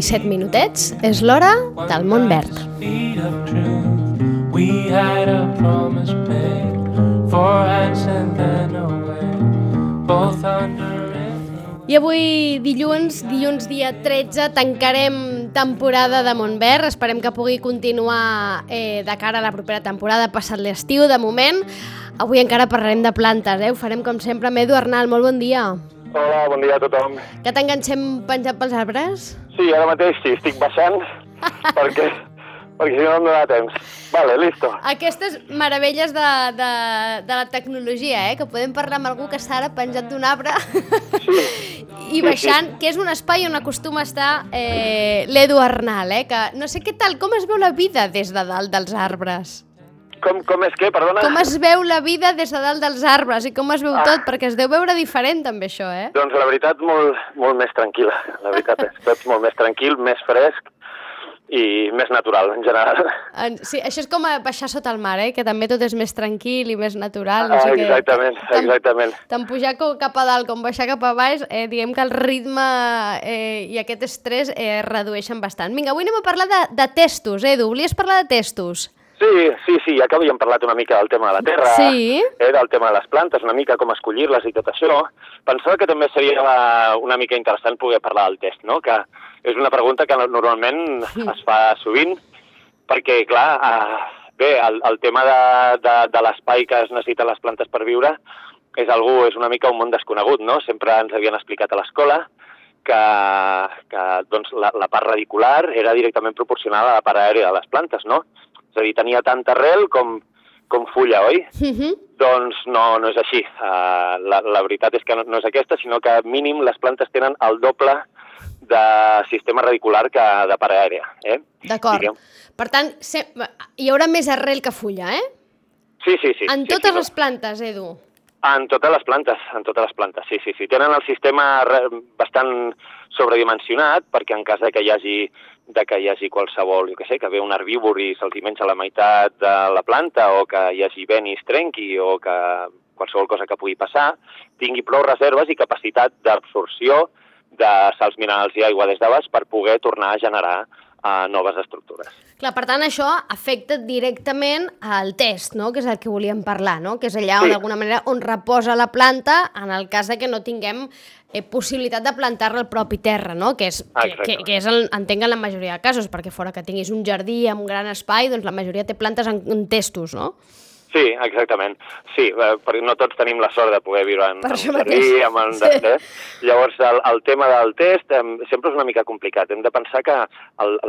Les 10 i 7 minutets és l'hora del món verd. We had a promise made for hands and then away both under i avui, dilluns, dilluns dia 13, tancarem temporada de Montbert. Esperem que pugui continuar eh, de cara a la propera temporada, passat l'estiu. De moment, avui encara parlarem de plantes, eh? Ho farem com sempre amb Edu Arnal. Molt bon dia. Hola, bon dia a tothom. Que t'enganxem penjat pels arbres? Sí, ara mateix sí, estic baixant perquè, perquè si no em dona temps. Vale, listo. Aquestes meravelles de, de, de la tecnologia, eh? Que podem parlar amb algú que està ara penjat d'un arbre sí. i baixant, sí, sí. que és un espai on acostuma a estar eh, l'Edu Arnal, eh? Que no sé què tal, com es veu la vida des de dalt dels arbres? Com, com és que, perdona? Com es veu la vida des de dalt dels arbres i com es veu ah. tot, perquè es deu veure diferent també això, eh? Doncs la veritat molt, molt més tranquil·la, la veritat és tot molt més tranquil, més fresc i més natural, en general. Sí, això és com baixar sota el mar, eh? que també tot és més tranquil i més natural. No sé ah, exactament, que, exactament. Tant pujar cap a dalt com baixar cap a baix, eh, diguem que el ritme eh, i aquest estrès eh, redueixen bastant. Vinga, avui anem a parlar de, de testos, Edu. Volies parlar de testos? Sí, sí, sí, ja que havíem parlat una mica del tema de la terra, sí. eh, del tema de les plantes, una mica com escollir-les i tot això, pensava que també seria una mica interessant poder parlar del test, no? que és una pregunta que normalment es fa sovint, perquè, clar, eh, bé, el, el tema de, de, de l'espai que es necessiten les plantes per viure és algú, és una mica un món desconegut, no? Sempre ens havien explicat a l'escola que, que doncs, la, la part radicular era directament proporcional a la part aèria de les plantes, no? És a dir, tenia tanta arrel com, com fulla, oi? Uh mhm. -huh. Doncs no, no és així. Uh, la, la veritat és que no, no és aquesta, sinó que mínim les plantes tenen el doble de sistema radicular que de part aèria. Eh? D'acord. Per tant, se... hi haurà més arrel que fulla, eh? Sí, sí, sí. En sí, totes sí, les plantes, Edu? En totes les plantes, en totes les plantes, sí, sí, sí. Tenen el sistema bastant sobredimensionat perquè en cas de que hi hagi de que hi hagi qualsevol, jo què sé, que ve un herbívor i se'ls menja la meitat de la planta o que hi hagi vent i es trenqui o que qualsevol cosa que pugui passar, tingui prou reserves i capacitat d'absorció de sals minerals i aigua des de baix per poder tornar a generar uh, noves estructures. Clar, per tant, això afecta directament al test, no? que és el que volíem parlar, no? que és allà on, d'alguna manera on reposa la planta en el cas de que no tinguem eh, possibilitat de plantar-la al propi terra, no? que és, que, que, que és el, entenc en la majoria de casos, perquè fora que tinguis un jardí amb un gran espai, doncs la majoria té plantes en, en testos, no? Sí, exactament. Sí, eh, perquè no tots tenim la sort de poder viure en, per en jardí, amb en, sí. eh? Llavors, el, el tema del test eh, sempre és una mica complicat. Hem de pensar que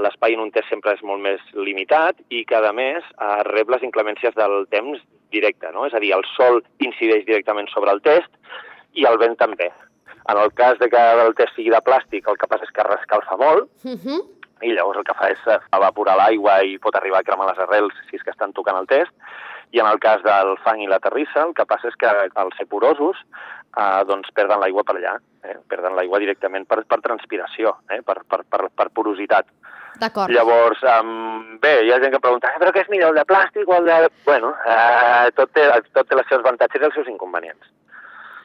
l'espai en un test sempre és molt més limitat i que, a més, eh, rep les inclemències del temps directe, no? És a dir, el sol incideix directament sobre el test i el vent també. En el cas de que el test sigui de plàstic, el que passa és que rescalfa molt, uh -huh. i llavors el que fa és evaporar l'aigua i pot arribar a cremar les arrels si és que estan tocant el test, i en el cas del fang i la terrissa, el que passa és que al ser porosos, eh, doncs perden l'aigua per allà, eh? perden l'aigua directament per, per transpiració, eh? per, per, per, per porositat. D'acord. Llavors, um, bé, hi ha gent que pregunta, eh, però què és millor, el de plàstic o el de... Bueno, eh, tot, té, tot té els seus avantatges i els seus inconvenients.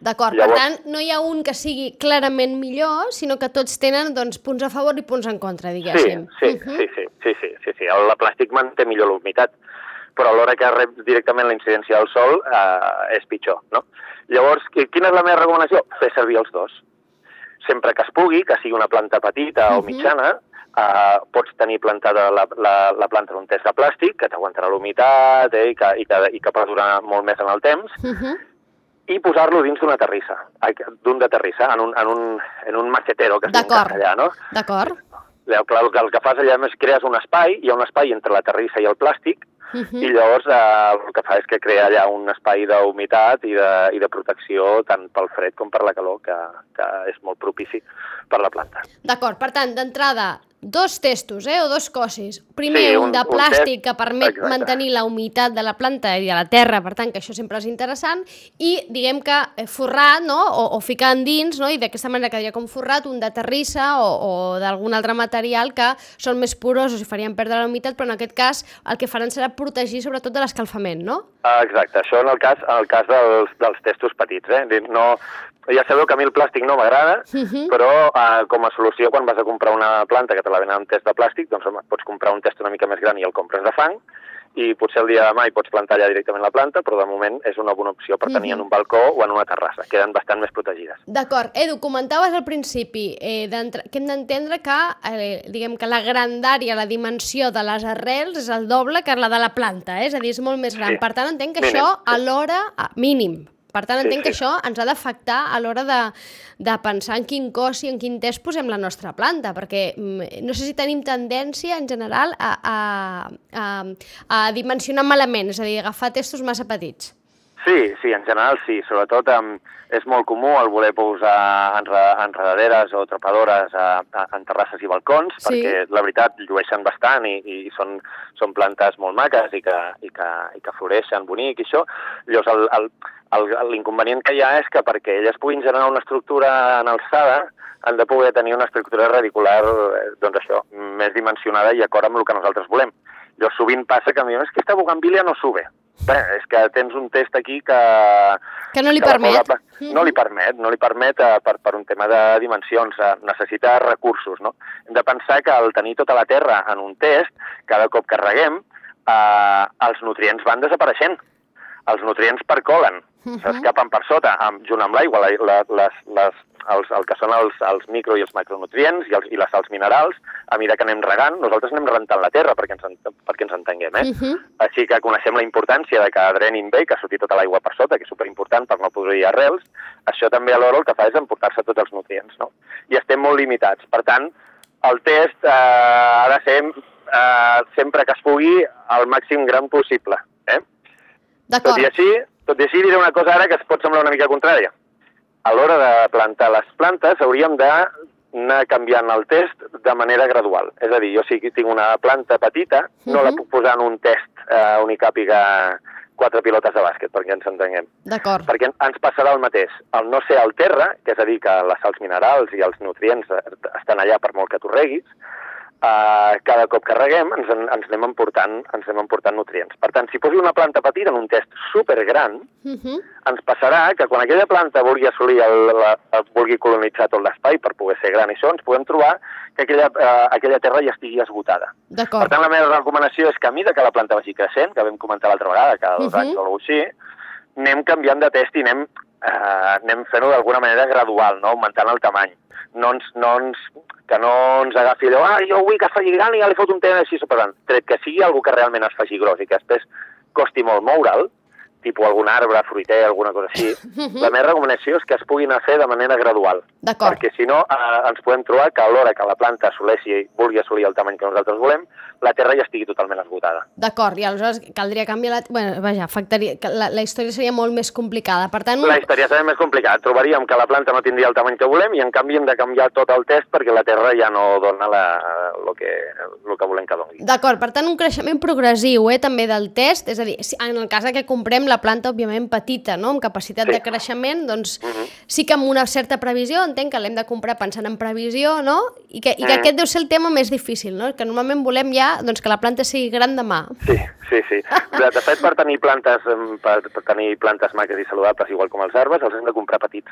D'acord, Llavors... per tant, no hi ha un que sigui clarament millor, sinó que tots tenen doncs, punts a favor i punts en contra, diguéssim. Sí, sí, uh -huh. sí, sí, sí, sí, sí, sí. El plàstic manté millor la humitat, però a l'hora que rep directament la incidència del sol eh, és pitjor, no? Llavors, quina és la meva recomanació? Fer servir els dos. Sempre que es pugui, que sigui una planta petita uh -huh. o mitjana, eh, pots tenir plantada la, la, la planta en un test de plàstic, que t'aguantarà la humitat eh, i, que, i, que, i que molt més en el temps, uh -huh i posar-lo dins d'una terrissa, d'un de terrissa, en un, en un, en un macetero que es diu allà, no? D'acord. El, el, el que fas allà més crees un espai, hi ha un espai entre la terrissa i el plàstic, uh -huh. i llavors eh, el que fa és que crea allà un espai d'humitat i, de, i de protecció tant pel fred com per la calor, que, que és molt propici per la planta. D'acord, per tant, d'entrada, dos testos, eh, o dos cossis. Primer, sí, un, un de plàstic un que permet Exacte. mantenir la humitat de la planta i de la terra, per tant, que això sempre és interessant, i diguem que eh, forrat, no?, o, o ficar dins, no?, i d'aquesta manera quedaria com forrat, un de terrissa o, o d'algun altre material que són més porosos i farien perdre la humitat, però en aquest cas el que faran serà protegir sobretot de l'escalfament, no? Exacte, això en el cas, en el cas dels, dels testos petits. Eh? No, ja sabeu que a mi el plàstic no m'agrada, uh mhm. -huh. però uh, com a solució quan vas a comprar una planta que te la venen amb test de plàstic, doncs home, pots comprar un test una mica més gran i el compres de fang, i potser el dia de demà hi pots plantar allà directament la planta, però de moment és una bona opció per tenir -huh. en un balcó o en una terrassa. Queden bastant més protegides. D'acord. Edu, comentaves al principi eh, que hem d'entendre que, eh, diguem que la grandària, la dimensió de les arrels és el doble que la de la planta, eh? és a dir, és molt més gran. Sí. Per tant, entenc que mínim. això alhora... Mínim, per tant, entenc sí, sí. que això ens ha d'afectar a l'hora de, de pensar en quin cos i en quin test posem la nostra planta, perquè mm, no sé si tenim tendència, en general, a, a, a, a dimensionar malament, és a dir, agafar testos massa petits. Sí, sí, en general sí. Sobretot um, és molt comú el voler posar enredaderes o atrapadores a, a, en terrasses i balcons, sí. perquè la veritat llueixen bastant i, i són, són plantes molt maques i que, i que, i que floreixen bonic i això. Llavors, l'inconvenient que hi ha és que perquè elles puguin generar una estructura en alçada, han de poder tenir una estructura radicular, eh, doncs això, més dimensionada i acord amb el que nosaltres volem. Llavors, sovint passa que em diuen, és que aquesta bugambília no sube. Bé, és que tens un test aquí que... Que no li que permet. Posa, no li permet, no li permet uh, per, per un tema de dimensions, uh, necessita recursos, no? Hem de pensar que al tenir tota la Terra en un test, cada cop que reguem, uh, els nutrients van desapareixent. Els nutrients percolen, uh -huh. s'escapen per sota, amb, junt amb l'aigua, la, la, les, les els, el que són els, els micro i els macronutrients i, els, i les sals minerals, a mesura que anem regant, nosaltres anem rentant la terra perquè ens, perquè ens entenguem. Eh? Uh mhm. -huh. Així que coneixem la importància de que drenin bé i que surti tota l'aigua per sota, que és superimportant per no podrir arrels. Això també alhora el que fa és emportar-se tots els nutrients. No? I estem molt limitats. Per tant, el test eh, ha de ser eh, sempre que es pugui el màxim gran possible. Eh? Tot i així, tot i així diré una cosa ara que es pot semblar una mica contrària a l'hora de plantar les plantes hauríem d'anar canviant el test de manera gradual. És a dir, jo si tinc una planta petita, uh -huh. no la puc posar en un test eh, on hi càpiga quatre pilotes de bàsquet, perquè ens entenguem. D'acord. Perquè ens passarà el mateix. El no ser al terra, que és a dir, que les sals minerals i els nutrients estan allà per molt que tu reguis, Uh, cada cop que reguem ens, en, ens, anem emportant, ens anem emportant nutrients. Per tant, si posi una planta petita en un test supergran, uh mhm. -huh. ens passarà que quan aquella planta vulgui assolir, el, la, el, vulgui colonitzar tot l'espai per poder ser gran i això, ens podem trobar que aquella, uh, aquella terra ja estigui esgotada. Per tant, la meva recomanació és que a mida que la planta vagi creixent, que vam comentar l'altra vegada, cada dos uh -huh. anys o alguna així, anem canviant de test i anem, uh, anem fent-ho d'alguna manera gradual, no? augmentant el tamany. No ens, no ens que no ens agafi allò, ah, jo vull que es faci gran i ja li fot un tema així superant. Tret que sigui algú que realment es faci gros i que després costi molt moure'l, tipus algun arbre, fruiter, alguna cosa així, la meva recomanació és que es puguin fer de manera gradual. Perquè si no eh, ens podem trobar que a l'hora que la planta assoleixi, vulgui assolir el tamany que nosaltres volem, la terra ja estigui totalment esgotada. D'acord, i aleshores caldria canviar la... Bueno, vaja, afectaria... La, la història seria molt més complicada. Per tant... La història seria més complicada. Trobaríem que la planta no tindria el tamany que volem i en canvi hem de canviar tot el test perquè la terra ja no dona la, el, que, el que volem que doni. D'acord, per tant un creixement progressiu eh, també del test, és a dir, en el cas que comprem la planta òbviament petita, no? amb capacitat sí. de creixement, doncs uh mhm. -huh. sí que amb una certa previsió entenc que l'hem de comprar pensant en previsió, no? I que, i que uh mhm. -huh. aquest deu ser el tema més difícil, no? que normalment volem ja doncs, que la planta sigui gran demà. Sí, sí, sí. De, de fet, per tenir plantes per, per tenir plantes maques i saludables, igual com els arbres, els hem de comprar petits.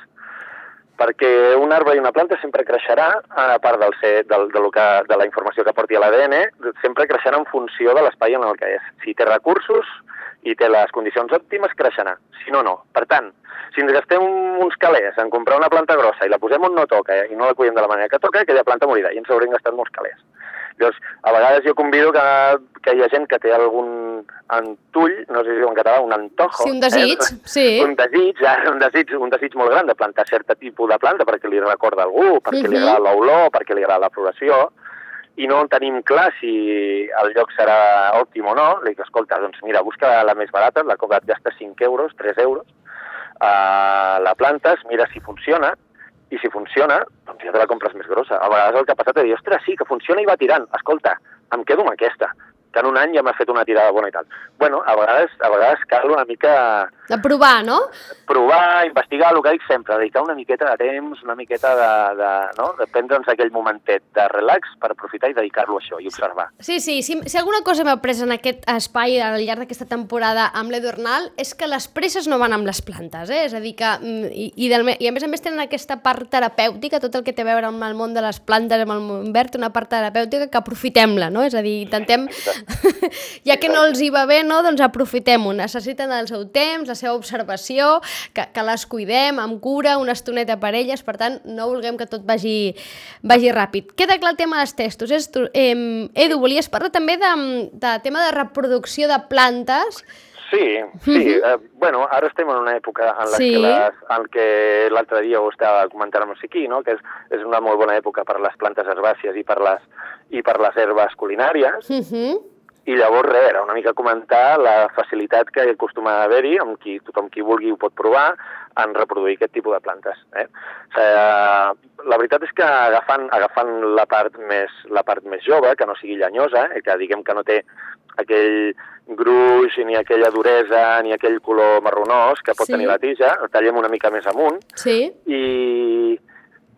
Perquè un arbre i una planta sempre creixerà, a part del ser, del, de, lo que, de la informació que porti a l'ADN, sempre creixerà en funció de l'espai en el que és. Si té recursos i té les condicions òptimes, creixerà. Si no, no. Per tant, si ens gastem uns calés en comprar una planta grossa i la posem on no toca i no la cuidem de la manera que toca, aquella planta morirà i ens haurem gastat molts calés. Llavors, a vegades jo convido que, que hi ha gent que té algun antull, no sé si diu en català, un antojo. Sí, un desig, eh? sí. Un desig, eh? un desig, un desig molt gran de plantar cert tipus de planta perquè li recorda algú, perquè uh -huh. li mhm. agrada l'olor, perquè li agrada la floració, i no tenim clar si el lloc serà òptim o no, li dic, escolta, doncs mira, busca la més barata, la que et gasta 5 euros, 3 euros, uh, la plantes, mira si funciona, i si funciona, doncs ja te la compres més grossa. A vegades el que ha passat és dir, ostres, sí, que funciona i va tirant. Escolta, em quedo amb aquesta. Que en un any ja m'ha fet una tirada bona i tal. Bueno, a vegades, a vegades cal una mica... De provar, no? Provar, investigar, el que dic sempre, dedicar una miqueta de temps, una miqueta de, de, no? de prendre'ns aquell momentet de relax per aprofitar i dedicar-lo a això i observar. Sí, sí, si, si alguna cosa m'he après en aquest espai al llarg d'aquesta temporada amb l'Edornal és que les presses no van amb les plantes, eh? és a dir que, mm, i, i, del, i a més a més tenen aquesta part terapèutica, tot el que té a veure amb el món de les plantes, amb el món verd, una part terapèutica que aprofitem-la, no? És a dir, intentem, ja que no els hi va bé, no? doncs aprofitem-ho, necessiten el seu temps, la seva observació, que, que les cuidem amb cura, una estoneta per elles, per tant, no vulguem que tot vagi, vagi ràpid. Queda clar el tema dels testos. És, eh, Edu, volies parlar també de, de tema de reproducció de plantes, Sí, sí. Uh -huh. eh, bueno, ara estem en una època en la sí. que, les, en què l'altre dia ho estava comentant amb Siquí, no? que és, és una molt bona època per les plantes herbàcies i per les, i per les herbes culinàries. Uh -huh i llavors res, era una mica comentar la facilitat que acostuma a haver-hi, amb qui tothom qui vulgui ho pot provar, en reproduir aquest tipus de plantes. Eh? O sigui, la veritat és que agafant, agafant la, part més, la part més jove, que no sigui llenyosa, eh, que diguem que no té aquell gruix, ni aquella duresa, ni aquell color marronós que pot sí. tenir la tija, el tallem una mica més amunt, sí. i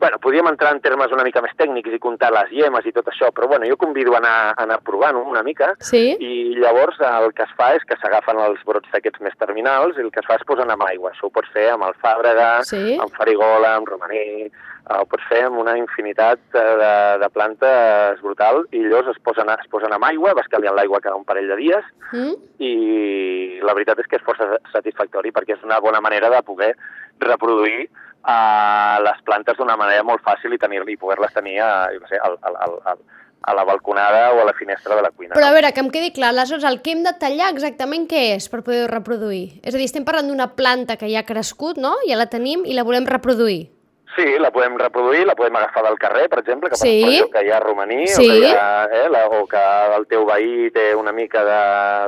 bueno, podríem entrar en termes una mica més tècnics i comptar les llemes i tot això, però bueno, jo convido a anar, a anar provant una mica sí. i llavors el que es fa és que s'agafen els brots d'aquests més terminals i el que es fa és posar amb aigua. Això ho pots fer amb alfàbrega, sí. amb farigola, amb romaní, eh, ho pots fer amb una infinitat de, de plantes brutal i llavors es posen, es posen amb aigua, vas canviant l'aigua cada un parell de dies mm. i la veritat és que és força satisfactori perquè és una bona manera de poder reproduir a les plantes d'una manera molt fàcil i, tenir i poder-les tenir a, no sé, al, al, al, a la balconada o a la finestra de la cuina. Però a veure, que em quedi clar, aleshores el que hem de tallar exactament què és per poder reproduir? És a dir, estem parlant d'una planta que ja ha crescut, no? Ja la tenim i la volem reproduir. Sí, la podem reproduir, la podem agafar del carrer, per exemple, que, sí. per que hi ha romaní, sí. o, que hi ha, eh, la, o que el teu veí té una mica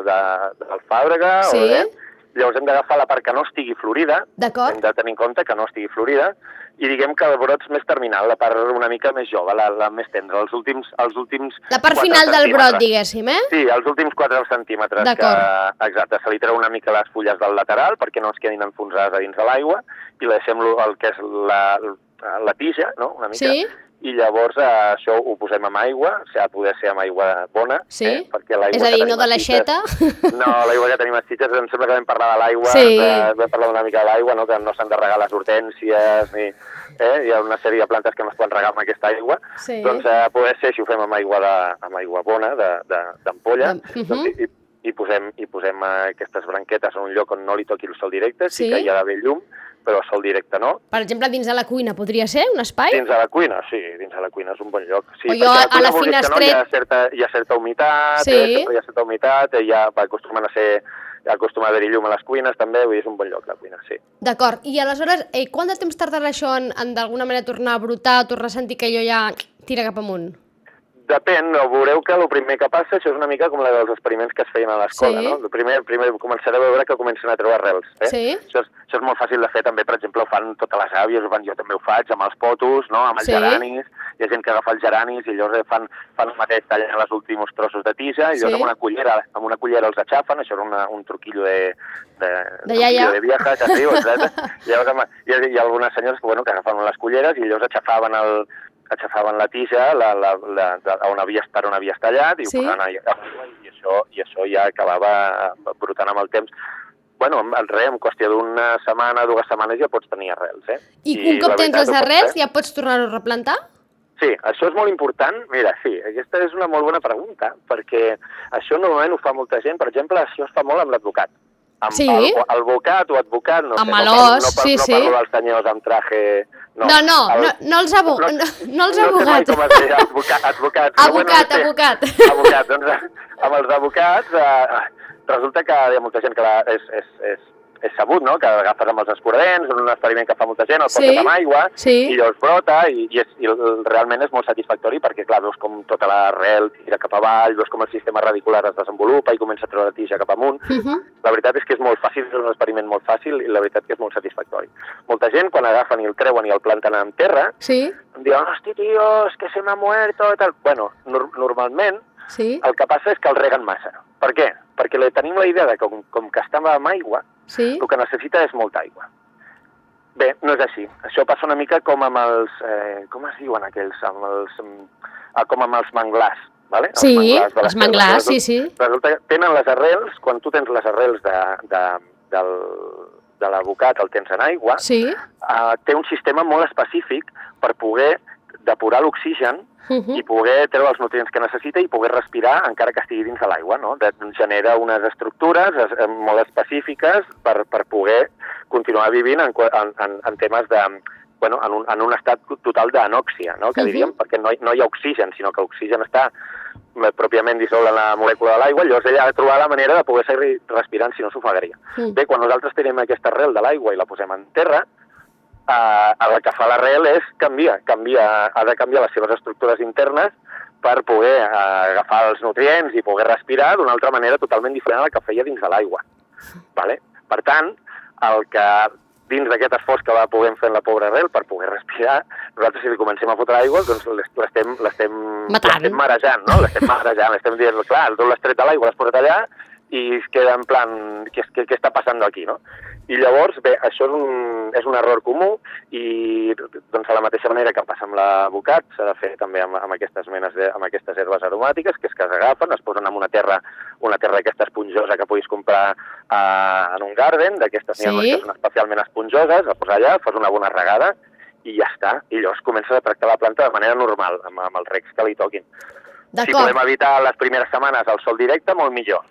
d'alfàbrega, sí. o, eh, Llavors hem d'agafar la part que no estigui florida, hem de tenir en compte que no estigui florida, i diguem que el brot més terminal, la part una mica més jove, la, la més tendra, els últims... Els últims la part final del brot, diguéssim, eh? Sí, els últims 4 centímetres. Que, exacte, se li treu una mica les fulles del lateral perquè no es quedin enfonsades a dins de l'aigua i la deixem el que és la, la tija, no?, una mica, sí i llavors eh, això ho posem amb aigua, o sigui, ha de poder ser amb aigua bona. Sí, eh? perquè és a dir, no de l'aixeta. No, l'aigua que tenim a Sitges, em sembla que vam parlar de l'aigua, sí. vam parlar una mica de l'aigua, no? que no s'han de regar les hortències, ni, eh? hi ha una sèrie de plantes que no es poden regar amb aquesta aigua. Sí. Doncs eh, poder ser, si ho fem amb aigua, de, amb aigua bona, d'ampolla, uh -huh. doncs, i, i posem, i posem eh, aquestes branquetes en un lloc on no li toqui el sol directe, sí, sí que hi ha d'haver llum, però a sol directe no. Per exemple, dins de la cuina podria ser un espai? Dins de la cuina, sí, dins de la cuina és un bon lloc. Sí, o jo a, a la finestret... No, hi, ha certa, hi ha certa humitat, sí. eh, hi ha certa humitat, eh, ja va acostumant a ser acostuma a haver-hi llum a les cuines també, vull dir, és un bon lloc la cuina, sí. D'acord, i aleshores, eh, quant de temps tardarà això en, en d'alguna manera tornar a brotar, tornar a sentir que allò ja tira cap amunt? Depèn, no, veureu que el primer que passa, això és una mica com la dels experiments que es feien a l'escola, sí. no? El primer, primer començareu a veure que comencen a treure arrels. Eh? Sí. Això, és, això és molt fàcil de fer també, per exemple, ho fan totes les àvies, ho fan, jo també ho faig, amb els potos, no? amb els sí. geranis, hi ha gent que agafa els geranis i llavors fan, fan el mateix, tallen els últims trossos de tija i llavors sí. amb una cullera, amb una cullera els aixafen, això era una, un truquillo de, de, de iaia. de vieja, que diu, llavors hi ha, hi ha algunes senyores que, bueno, que agafen les culleres i llavors aixafaven el, aixafaven la tija la, la, la, la, on havia, per on havies tallat i sí. ho posaven allà, i això, i això ja acabava brotant amb el temps. Bueno, res, en qüestió d'una setmana, dues setmanes ja pots tenir arrels, eh? I, I un cop tens les arrels ja pots tornar-ho a replantar? Sí, això és molt important. Mira, sí, aquesta és una molt bona pregunta, perquè això normalment ho fa molta gent. Per exemple, això es fa molt amb l'advocat. Amb sí. el, advocat o advocat, no amb sé, no, parlo, no, sí, no sí. parlo dels senyors amb traje... No, no, no, el, no, no els abo no, no, els abogats. No sé com es deia, advocat. Advocat, advocat, bueno, no sé. advocat. Advocat, doncs amb els advocats eh, resulta que hi ha molta gent que la, és, és, és és sabut, no?, que agafes amb els escuradents, un experiment que fa molta gent, el sí, poses amb aigua, sí. i llavors brota, i, i, és, i realment és molt satisfactori perquè, clar, veus com tota l'arrel tira cap avall, veus com el sistema radicular es desenvolupa i comença a treure la tija cap amunt. Uh -huh. La veritat és que és molt fàcil, és un experiment molt fàcil, i la veritat que és molt satisfactori. Molta gent, quan agafen i el treuen i el planten en terra, sí. em diuen, hosti, tio, és que se m'ha muerto, i tal. Bueno, nor normalment, Sí. El que passa és que el reguen massa. Per què? Perquè tenim la idea de que com, com que estava amb aigua, sí. el que necessita és molta aigua. Bé, no és així. Això passa una mica com amb els... Eh, com es diuen aquells? Amb els, eh, com amb els manglars. Vale? Sí, els manglars, els manglars sí, sí. Resulta que tenen les arrels, quan tu tens les arrels de, de, del, de l'abocat, el tens en aigua, sí. eh, té un sistema molt específic per poder depurar l'oxigen uh -huh. i poder treure els nutrients que necessita i poder respirar encara que estigui dins de l'aigua. No? De, genera unes estructures es, molt específiques per, per poder continuar vivint en, en, en temes de, bueno, en, un, en un estat total d'anòxia, no? que diríem, uh -huh. perquè no, hi, no hi ha oxigen, sinó que l'oxigen està pròpiament dissol en la molècula de l'aigua, llavors ella ha de trobar la manera de poder seguir respirant si no s'ofegaria. Uh -huh. Bé, quan nosaltres tenim aquesta arrel de l'aigua i la posem en terra, eh, el que fa l'arrel és canviar, canvia, ha de canviar les seves estructures internes per poder eh, agafar els nutrients i poder respirar d'una altra manera totalment diferent a la que feia dins de l'aigua. Vale? Per tant, el que dins d'aquest esforç que va poder fer la pobra arrel per poder respirar, nosaltres si li comencem a fotre aigua, doncs l'estem marejant, no? L'estem marejant, l'estem dient, clar, tu l'has tret de l'aigua, l'has posat allà i es queda en plan, què, què, què està passant aquí, no? I llavors, bé, això és un, és un error comú i doncs, de la mateixa manera que passa amb l'abocat, s'ha de fer també amb, amb, aquestes menes de, amb aquestes herbes aromàtiques, que és que s'agafen, es posen en una terra, una terra aquesta esponjosa que puguis comprar uh, en un garden, d'aquestes sí. que són especialment esponjoses, la posa allà, fas una bona regada i ja està. I llavors comences a tractar la planta de manera normal, amb, amb els recs que li toquin. Si podem evitar les primeres setmanes el sol directe, molt millor.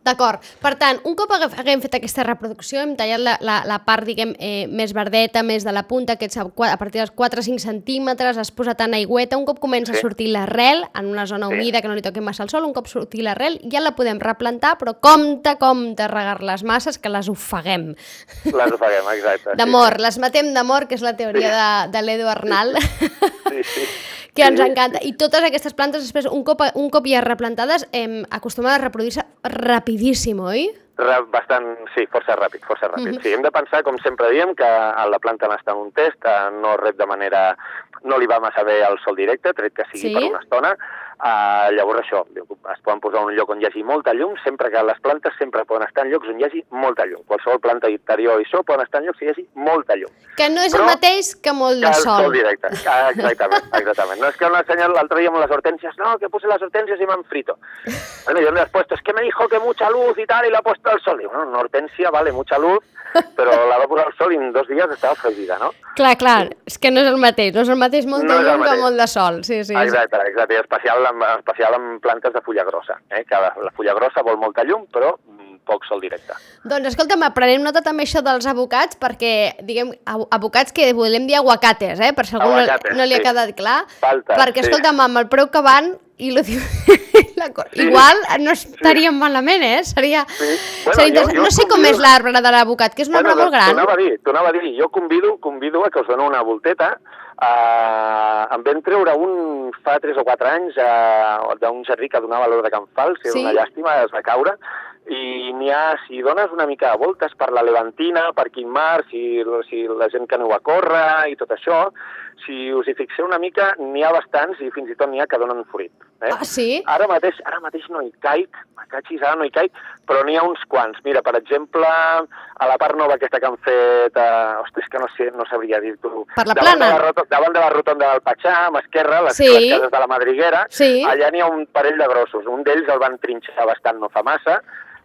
D'acord. Per tant, un cop haguem fet aquesta reproducció, hem tallat la, la, la part, diguem, eh, més verdeta, més de la punta, aquests, a partir dels 4-5 centímetres, has posat en aigüeta, un cop comença sí. a sortir l'arrel, en una zona humida sí. que no li toqui massa el sol, un cop sortir l'arrel, ja la podem replantar, però compte, compte, regar les masses, que les ofeguem. Les ofeguem, exacte. D'amor, sí. les matem d'amor, que és la teoria sí. de, de l'Edu Arnal. Sí, sí. Que ens encanta. I totes aquestes plantes, després, un cop, un cop ja replantades, eh, acostumen a reproduir-se rapidíssim, oi? Bastant, sí, força ràpid, força ràpid. Mm -hmm. Sí, hem de pensar, com sempre diem, que la planta n'està en un test, no rep de manera... no li va massa bé el sol directe, tret que sigui sí? per una estona, Uh, llavors això, es poden posar en un lloc on hi hagi molta llum, sempre que les plantes sempre poden estar en llocs on hi hagi molta llum. Qualsevol planta interior i això poden estar en llocs on hi hagi molta llum. Que no és Però, el mateix que molt de sol. sol directe, ah, exactament, exactament. No és que una senyal l'altre dia amb les hortensias, no, que puse las hortensias y me han frito. Bueno, yo me has puesto, es que me dijo que mucha luz y tal, y la puesto al sol. Digo, una hortensia, vale, mucha luz, però la va posar al sol i en dos dies estava fregida, no? Clar, clar, sí. és que no és el mateix, no és el mateix molt no de llum que molt de sol, sí, sí. Exacte, exacte, i especial amb, especial amb plantes de fulla grossa, eh? que la, la fulla grossa vol molta llum, però poc sol directe. Doncs escolta'm, prenem nota també això dels abocats, perquè, diguem, abocats que volem dir aguacates, eh? per si algú aguacates, no, no li ha quedat clar. Falta, perquè, escolta'm, amb el preu que van, i lo diu... sí. Igual no estaríem sí. malament, eh? Seria, sí. bueno, seria jo, jo no sé com és l'arbre de l'abocat, que és un bueno, arbre molt gran. T'ho anava a dir, anava a dir, jo convido, convido a que us dono una volteta Uh, em vam treure un fa 3 o 4 anys uh, d'un jardí que donava l'hora de Can Fals, que sí? era una llàstima, es va caure, i n'hi ha, si dones una mica de voltes per la Levantina, per Quimar, si, si la gent que aneu a córrer i tot això, si us hi fixeu una mica, n'hi ha bastants i fins i tot n'hi ha que donen fruit. Eh? Ah, sí? Ara mateix, ara mateix no hi caic, cachis, ara no hi caic, però n'hi ha uns quants. Mira, per exemple, a la part nova aquesta que han fet, eh, ostres, que no sé, no sabria dir-t'ho. Per la davant plana? De la, davant de la rotonda del Patxà, a l'esquerra, les, sí. les cases de la Madriguera, sí. allà n'hi ha un parell de grossos. Un d'ells el van trinxar bastant no fa massa,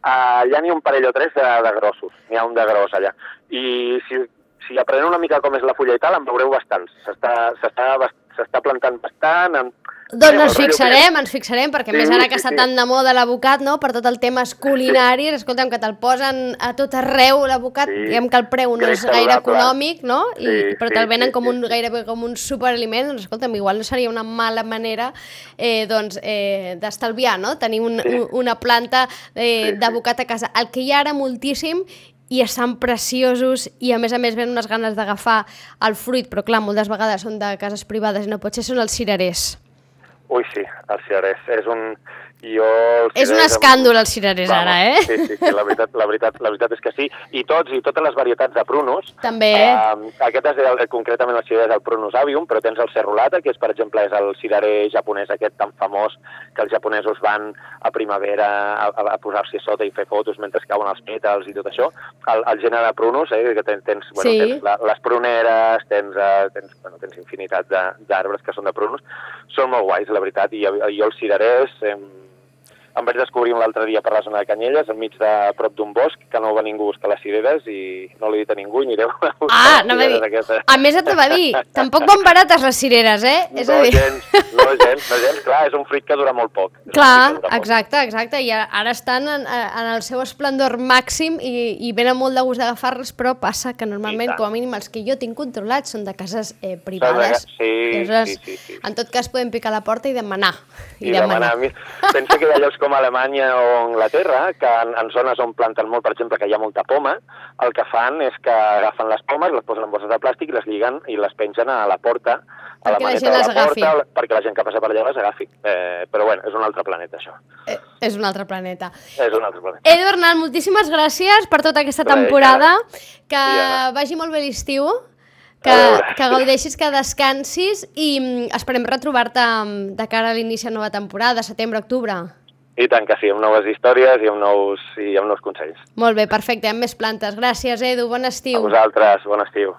allà n'hi ha un parell o tres de, de grossos, n'hi ha un de gros allà. I si si apreneu una mica com és la fulla i tal, en veureu bastants. S'està plantant bastant, en, doncs ens fixarem, ens fixarem, perquè sí, més ara que sí, està sí. tan de moda l'abocat, no?, per tot el tema culinari, sí. escolta'm, que te'l posen a tot arreu l'abocat, sí. diguem que el preu no és gaire econòmic, no?, I, sí, però te'l venen sí, com un, sí. gairebé com un superaliment, doncs escolta'm, igual no seria una mala manera eh, doncs, eh, d'estalviar, no?, tenir un, sí. una planta eh, sí, d'abocat a casa. El que hi ha ara moltíssim i estan preciosos i a més a més ven unes ganes d'agafar el fruit, però clar, moltes vegades són de cases privades i no pot ser, són els cirerers. Ui, sí, els cirerers. És un, jo... És un escàndol els cirerers Vamos, ara, eh? Sí, sí, sí la, veritat, la, veritat, la veritat és que sí. I tots i totes les varietats de prunos. També. Uh, aquest és el, concretament el cirerer és el prunus avium, però tens el serrulata, que és, per exemple, és el cirerer japonès aquest tan famós que els japonesos van a primavera a, a, a posar-s'hi sota i fer fotos mentre cauen els pètals i tot això. El, el gènere de prunus, eh, que tens, tens, bueno, Sí. tens la, les pruneres, tens, uh, tens, bueno, tens infinitat d'arbres que són de prunus. Són molt guais, la veritat, i jo, jo els cirerers... Eh, em vaig descobrir un l'altre dia per la zona de Canyelles, enmig de prop d'un bosc, que no va ningú a buscar les cireres i no l'he dit a ningú i anireu a buscar Ah, les no dir. cireres aquestes. A més et va dir, tampoc van barates les cireres, eh? És a no dir... gens, no gens, no gens, clar, és un fruit que dura molt poc. Clar, dura poc. exacte, exacte, i ara estan en, en el seu esplendor màxim i, i venen molt de gust d'agafar-los, però passa que normalment, com a mínim, els que jo tinc controlats són de cases eh, privades. sí, Llavors, sí, sí, sí. En tot cas, podem picar a la porta i demanar. I demanar. Mi- Pensa que hi ha llocs com Alemanya o Anglaterra, que en, en zones on planten molt, per exemple, que hi ha molta poma, el que fan és que agafen les pomes, les posen en bosses de plàstic i les lliguen i les pengen a la porta, a Perquè la la gent maneta de les la porta, agafi. perquè la gent que passa per allà les agafi. Eh, però bueno, és un altre planeta, això. Eh, és un altre planeta. És un altre planeta. Edu Arnal, moltíssimes gràcies per tota aquesta temporada. Que Ja. vagi molt bé l'estiu, que, que gaudeixis, que descansis i mm, esperem retrobar-te mm, de cara a l'inici de nova temporada, setembre, octubre. I tant que sí, amb noves històries i amb nous, i amb nous consells. Molt bé, perfecte, amb més plantes. Gràcies, Edu, bon A estiu. vosaltres, bon estiu.